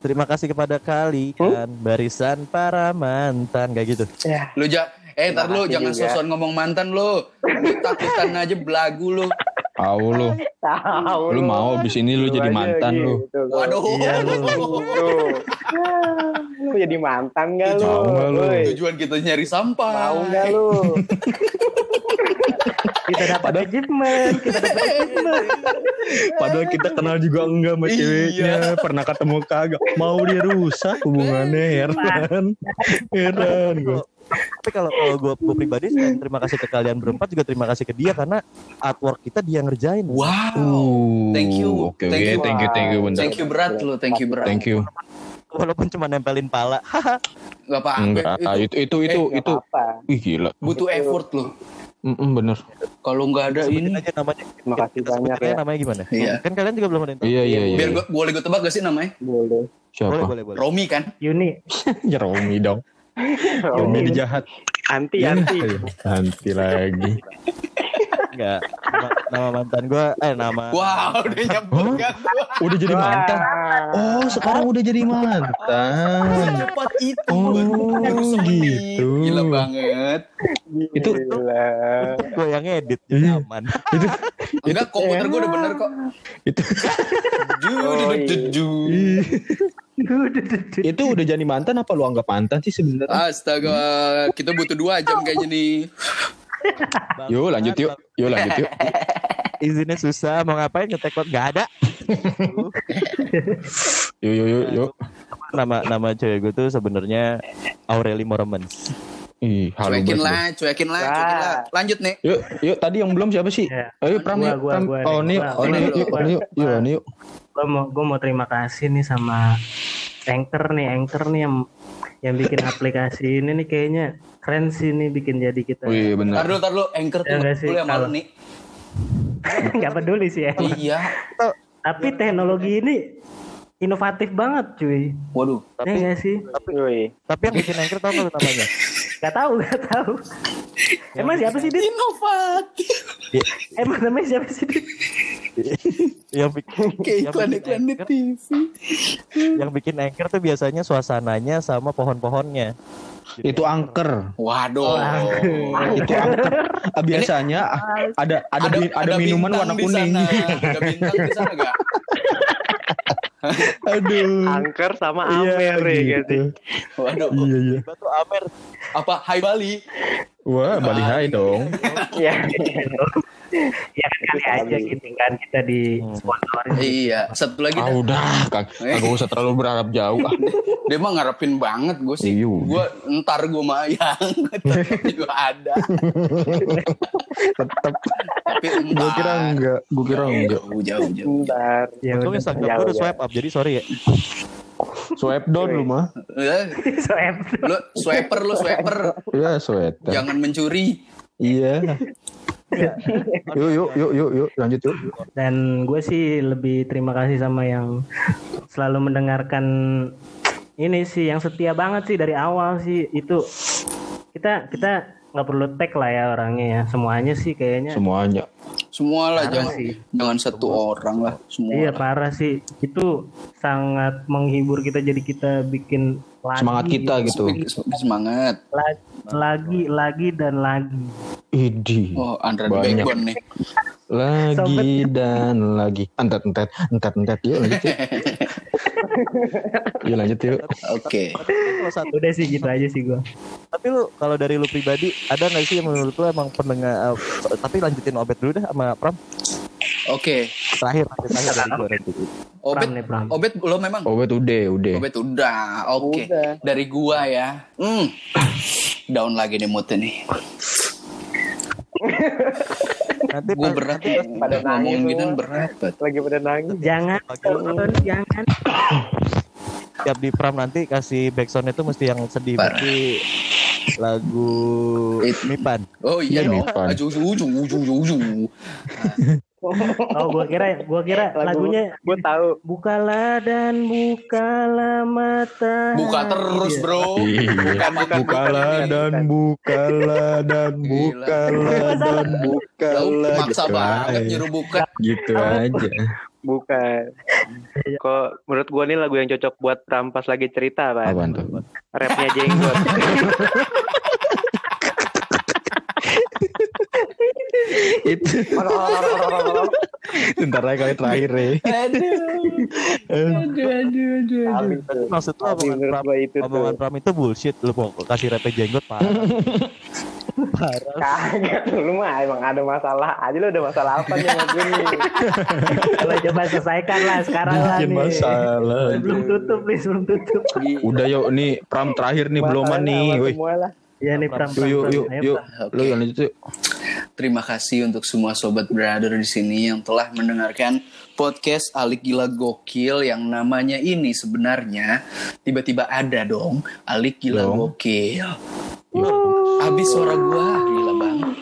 terima kasih kepada kalian barisan para mantan kayak gitu. Ya, Lu ja eh ntar lu jangan sosokan ngomong mantan lu. Lu takutan aja belagu lu. Tahu lu. tahu. Lu mau abis ini lu jadi aja mantan lu. gitu, lu. Waduh. Iya, lu. Jadi mantan gak lu? Mau nggak lu? Tujuan kita nyari sampah. Mau gak lu? Kita dapat achievement, kita dapat achievement. Padahal kita kenal juga enggak sama Iya. ceweknya. Pernah ketemu kagak. Mau dirusak hubungannya heran. Heran gue. Tapi kalau kalau gue gue pribadi selain terima kasih ke kalian berempat juga terima kasih ke dia karena artwork kita dia ngerjain. Wow. Uh, Thank you. Oke, Thank oke. you. Thank you, thank you. Bentar. Thank you berat lo, thank you berat. Thank you. Walaupun cuma nempelin pala. Gak apa-apa. Enggak, itu itu itu Nggak itu. apa-apa. Ih gila. Butuh effort lo. Mm-mm, bener. Kalau nggak ada Sebutin ini, aja namanya. Terima kasih Kita sebutin banyak ya. namanya gimana? Iya. Kan kalian juga belum ada yang tahu. Iya iya iya. biar gua, boleh gue tebak gak sih namanya? Boleh. Boleh Siapa? boleh boleh. Romi kan? Yuni, Ya Romi dong. Di jahat. Anti anti. Anti lagi. Enggak. Nama, nama mantan gue eh nama Wow, udah nyebut kan gua. Udah jadi mantan. Oh, sekarang udah jadi mantan. Cepat itu. Oh, gitu. Gila banget. Itu Gila. gue yang edit jadi Iya. aman. itu Enggak, komputer gue udah bener kok. itu Ju, Oh, iya. ju. Itu udah jadi mantan apa lu anggap mantan sih sebenarnya? Astaga, kita butuh dua jam kayaknya nih. Yuk lanjut yuk. Yuk lanjut yuk. Izinnya susah mau ngapain ngetek code nggak ada. Yuk yuk yuk yuk. Nama nama cewek gue tuh sebenarnya Aureli Moremans. Ih, halu Cuekin lah, cuekin lah, cuekin lah. Lanjut nih. Yuk, yuk tadi yang belum siapa sih? Ya. Ayo Pram Gua, yuk. gua, Pram. gua oh, nih, oh, nih, yuk, yuk, yuk, yuk, yuk. Gue mau gue mau terima kasih nih sama anchor nih anchor nih yang yang bikin aplikasi ini nih kayaknya keren sih nih bikin jadi kita Oh iya Tar benar. dulu, tar dulu. Anchor tuh Ya nggak sih, lu yang malu kalau- nih. nggak peduli sih ya Iya. tapi teknologi ini inovatif banget cuy Waduh. ya Tapi nggak sih Woi. tapi yang bikin anchor tau nggak lu namanya? nggak tahu nggak tahu emang siapa sih dit Inovatif. emang namanya siapa sih dit yang bikin Kayak yang bikin iklan-iklan di anchor, TV. yang bikin anchor tuh biasanya suasananya sama pohon-pohonnya. Itu angker. Waduh. Itu angker. Ah, Biasanya ah, ada ada ada, ada minuman warna kuning. sana. Ada bintang di sana gak? Aduh. Angker sama Iya, Amer ya gitu. gitu. Waduh. Iya iya. Tiba tuh Amer Apa? Hai Bali. Wah, Bali Hai dong. Iya. ya kan kali aja gitu kan kita di sponsorin Iya. Satu lagi Ah dah. udah, kag- kagak usah terlalu berharap jauh. Ah. Dia mah ngarepin banget gue sih. Iya. Gue ntar gue mayang. Tetap juga ada. Tetep. Tapi. Gua kira enggak, gua kira enggak. Jauh, jauh, jauh. Bentar. ya Untung Instagram Ya gue udah swipe up jadi sorry ya. Swipe down lu mah. Eh, em Lu swiper, lu swiper. Ya, sweater. Jangan mencuri. Iya. yuk, yuk, yuk, yuk, yuk, lanjut yuk. dan gue sih lebih terima kasih sama yang selalu mendengarkan ini sih yang setia banget sih dari awal sih itu kita kita nggak perlu tag lah ya orangnya ya semuanya sih kayaknya Semuanya. Semua lah, jangan, sih. jangan satu orang lah. Semua iya lah. parah sih itu sangat menghibur kita jadi kita bikin lagi Semangat kita gitu. Semangat. lagi lagi, lagi dan lagi Idi. Oh, Andra di Banyak. backbone nih. Lagi dan lagi. Entet, entet, entet, entet. Yuk lanjut yuk. yuk lanjut yuk. Oke. Kalau satu udah sih gitu aja sih gue Tapi lu kalau dari lu pribadi ada nggak sih yang menurut lu emang pendengar? eh, tapi lanjutin obet dulu dah sama Pram. Oke. Terakhir, terakhir dari gue nanti. Obet, Pram nih, Pram. Obet lo memang. Obat udah, udah. Obet udah. Oke. Udah. Dari gua ya. Hmm. Down lagi nih moodnya nih. Nanti Gua pas- berat nanti ya. pas Pada nangis semua. gini berat banget. Lagi pada nangis. jangan Tonton, jangan tiap di Pram nanti kasih backsound itu mesti yang sedih mesti lagu It- Mipan. Oh iya Iya. Mipan. Ujung ujung ujung ujung. oh gue kira gua kira Lagu- lagunya Gue tahu. bukalah dan bukalah mata Buka terus, Bro. Iya. Bukan bukan Bukalah dan bukalah dan Gila. bukalah dan bukalah. maksa Gitu banget nyuruh buka. Gitu aja. Bukan. Kok menurut gue nih lagu yang cocok buat rampas lagi cerita, Pak. Apaan tuh? Rapnya jenggot. itu bentar lagi kali terakhir ya. Aduh. Aduh, aduh, aduh. Maksud lu omongan Pram, gua itu omongan Pram itu bullshit. Lu mau kasih repe jenggot parah. parah. Kagak lu mah emang ada masalah aja lu ada masalah apa nih sama gue nih Kalau coba selesaikan lah sekarang lah nih. masalah. Belum tutup nih, belum tutup. Udah yuk nih Pram terakhir nih beloman Masalahnya nih. sama Woi. semua lah Ya nih Pram. Yuk Pram, yuk Pram. yuk yuk. Oke. Lu yang lanjut yuk. Terima kasih untuk semua sobat brother di sini yang telah mendengarkan podcast Alik Gila Gokil yang namanya ini sebenarnya tiba-tiba ada dong Alik Gila Dong. Gokil. Habis suara gua gila banget.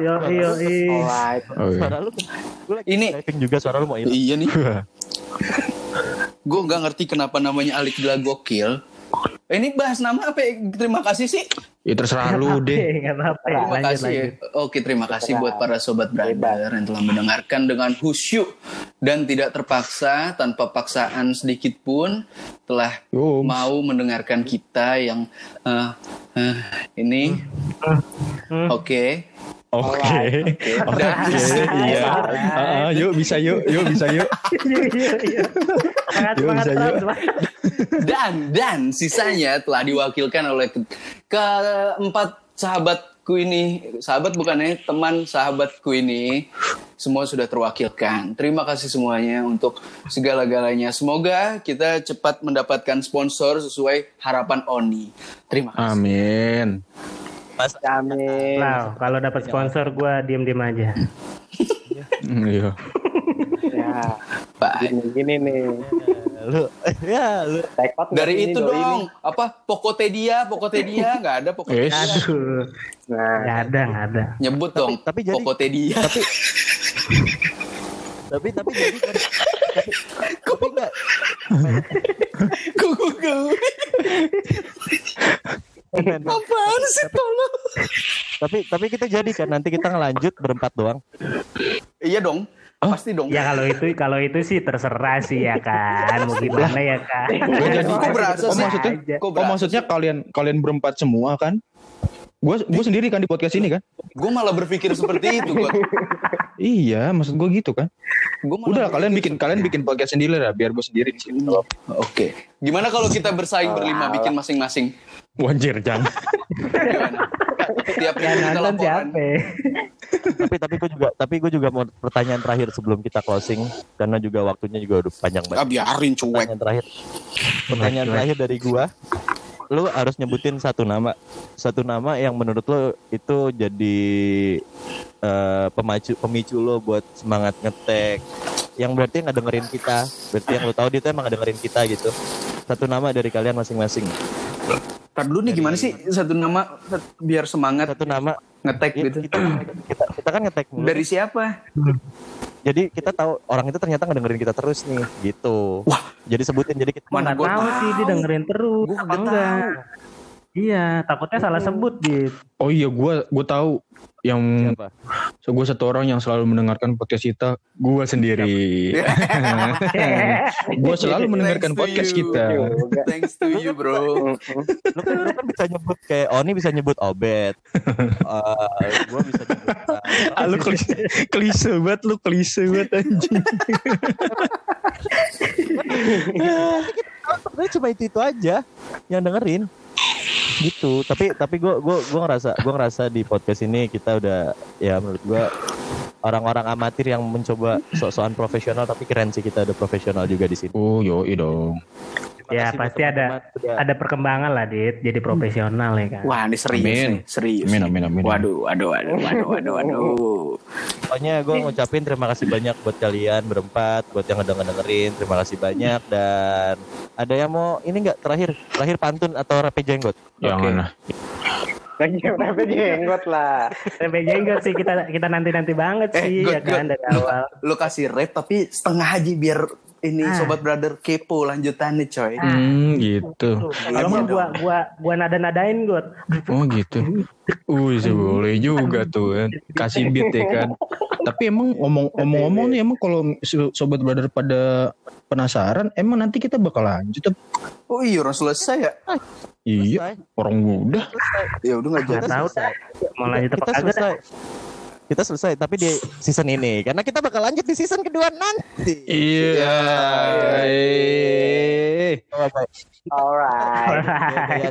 Yo yo alright Oh, iya. Suara lu lagi Ini- juga suara lu mau hilang. Iya nih. gue nggak ngerti kenapa namanya Alik Gila Gokil. Eh, ini bahas nama apa? Terima kasih sih. Ya terserah lu deh. Ya. Terima Lanjut, kasih. ya. lanjut. Oke, terima kasih buat para sobat brother yang telah mendengarkan dengan khusyuk dan tidak terpaksa tanpa paksaan sedikit pun telah mau mendengarkan kita yang eh, eh, ini. Oke. Oke. Oke. Iya. Ah, ah, Yuk bisa yuk. Yuk bisa yuk. Semangat bisa, yuk. Dan dan sisanya telah diwakilkan oleh ke- keempat sahabatku ini. Sahabat bukannya teman sahabatku ini. Semua sudah terwakilkan. Terima kasih semuanya untuk segala-galanya. Semoga kita cepat mendapatkan sponsor sesuai harapan Oni. Terima kasih. Amin. Mas, Amin Nah, kalau dapat sponsor gua diem-diem aja. Iya. ya Baik. gini gini nih lu ya lu Dari ini, itu dong, ini? apa Pokotedia, Pokotedia nggak ada Pokotedia. Yes. Aduh. nah Nggak ada, nggak ada. Nyebut dong, tapi jadi- Pokotedia. tapi tapi tapi jadi kan tapi, tapi enggak gue. Apaan sih tolong? tapi tapi kita jadi kan nanti kita ngelanjut berempat doang Iya dong, pasti dong. Ya kalau itu kalau itu sih terserah sih ya kan. Mau gimana ya kan. Jadi Kok berasa oh, sih? maksudnya Aja. Kok oh, berasa maksudnya kalian kalian berempat semua kan? Gue gue sendiri kan di podcast ini kan? Gue malah berpikir seperti itu. Gue Iya, maksud gue gitu kan? Gua Udah lah, kalian bikin kalian bikin podcast sendiri lah, biar gue sendiri di sini. Oke. Gimana kalau kita bersaing berlima bikin masing-masing? Wanjir jangan. Gimana? Tiap Yang minggu kita nonton laporan. siapa? ya? tapi tapi gue juga tapi gue juga mau pertanyaan terakhir sebelum kita closing karena juga waktunya juga udah panjang Ah, banget biarin cuek. pertanyaan terakhir pertanyaan terakhir dari gua lu harus nyebutin satu nama satu nama yang menurut lu itu jadi eh, pemacu pemicu lo buat semangat ngetek yang berarti nggak dengerin kita berarti yang lu tahu dia tuh emang nggak dengerin kita gitu satu nama dari kalian masing-masing Ntar dulu nih gimana sih satu nama biar semangat satu nama ngetek ya, gitu. kita, kita kita kan ngetek mulu. Dari siapa? jadi kita tahu orang itu ternyata nggak dengerin kita terus nih gitu Wah. jadi sebutin jadi kita Mana gua tahu sih dia dengerin terus Gua apa enggak. tahu. Iya, takutnya salah sebut gitu. Oh iya, gue gue tahu yang siapa so, gue satu orang yang selalu mendengarkan podcast kita, gue sendiri. gue selalu mendengarkan Thanks to podcast you. kita. Thanks to you bro. lu kan, lu kan bisa nyebut kayak Oni bisa nyebut Obet Eh gua bisa nyebut uh, Ah, lu klise, klise banget, lu klise banget anjing. sebenarnya cuma itu itu aja yang dengerin gitu tapi tapi gue gue gue ngerasa gue ngerasa di podcast ini kita udah ya menurut gue orang-orang amatir yang mencoba sok-sokan profesional tapi keren sih kita udah profesional juga di sini Oh yoi dong. Ya pasti ada sudah- ada perkembangan lah dit, jadi profesional ya kan. Wah ini serius Amin. nih, serius. Amin, amin, amin. Waduh, waduh, waduh, waduh, waduh, waduh. Pokoknya gue ngucapin terima kasih banyak buat kalian berempat, buat yang udah dengerin, terima kasih banyak dan ada yang mau ini enggak terakhir terakhir pantun atau rapi jenggot? Yang Oke. mana? berapa jenggot lah Sampai jenggot sih kita kita nanti nanti banget Eh, sih God, ya kan dari awal. Lo kasih rap tapi setengah aja biar ini Ah. sobat brother kepo lanjutannya coy. Hmm gitu. Kalau mau gua gua gua nada nadain gua. Oh gitu. Wih, sih, boleh juga tuh kan. Kasih beat ya kan. Tapi emang ngomong ngomong-ngomong nih emang kalau so- sobat brother pada penasaran, emang nanti kita bakal lanjut. Oh iya orang selesai ya. Iya, orang udah. Ya udah nggak jadi. tahu. Mau lanjut apa kita kagak kita selesai tapi di season ini karena kita bakal lanjut di season kedua nanti. Iya. Alright.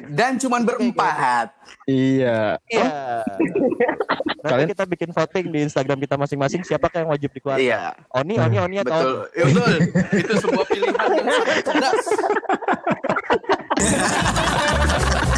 Dan cuman berempat. Iya. Iya. Nanti Kalian- kita bikin voting di Instagram kita masing-masing siapa yang wajib dikeluarkan. Iya. Oni, Oni, Oni atau Betul. Ya, betul. Itu sebuah pilihan yang cerdas.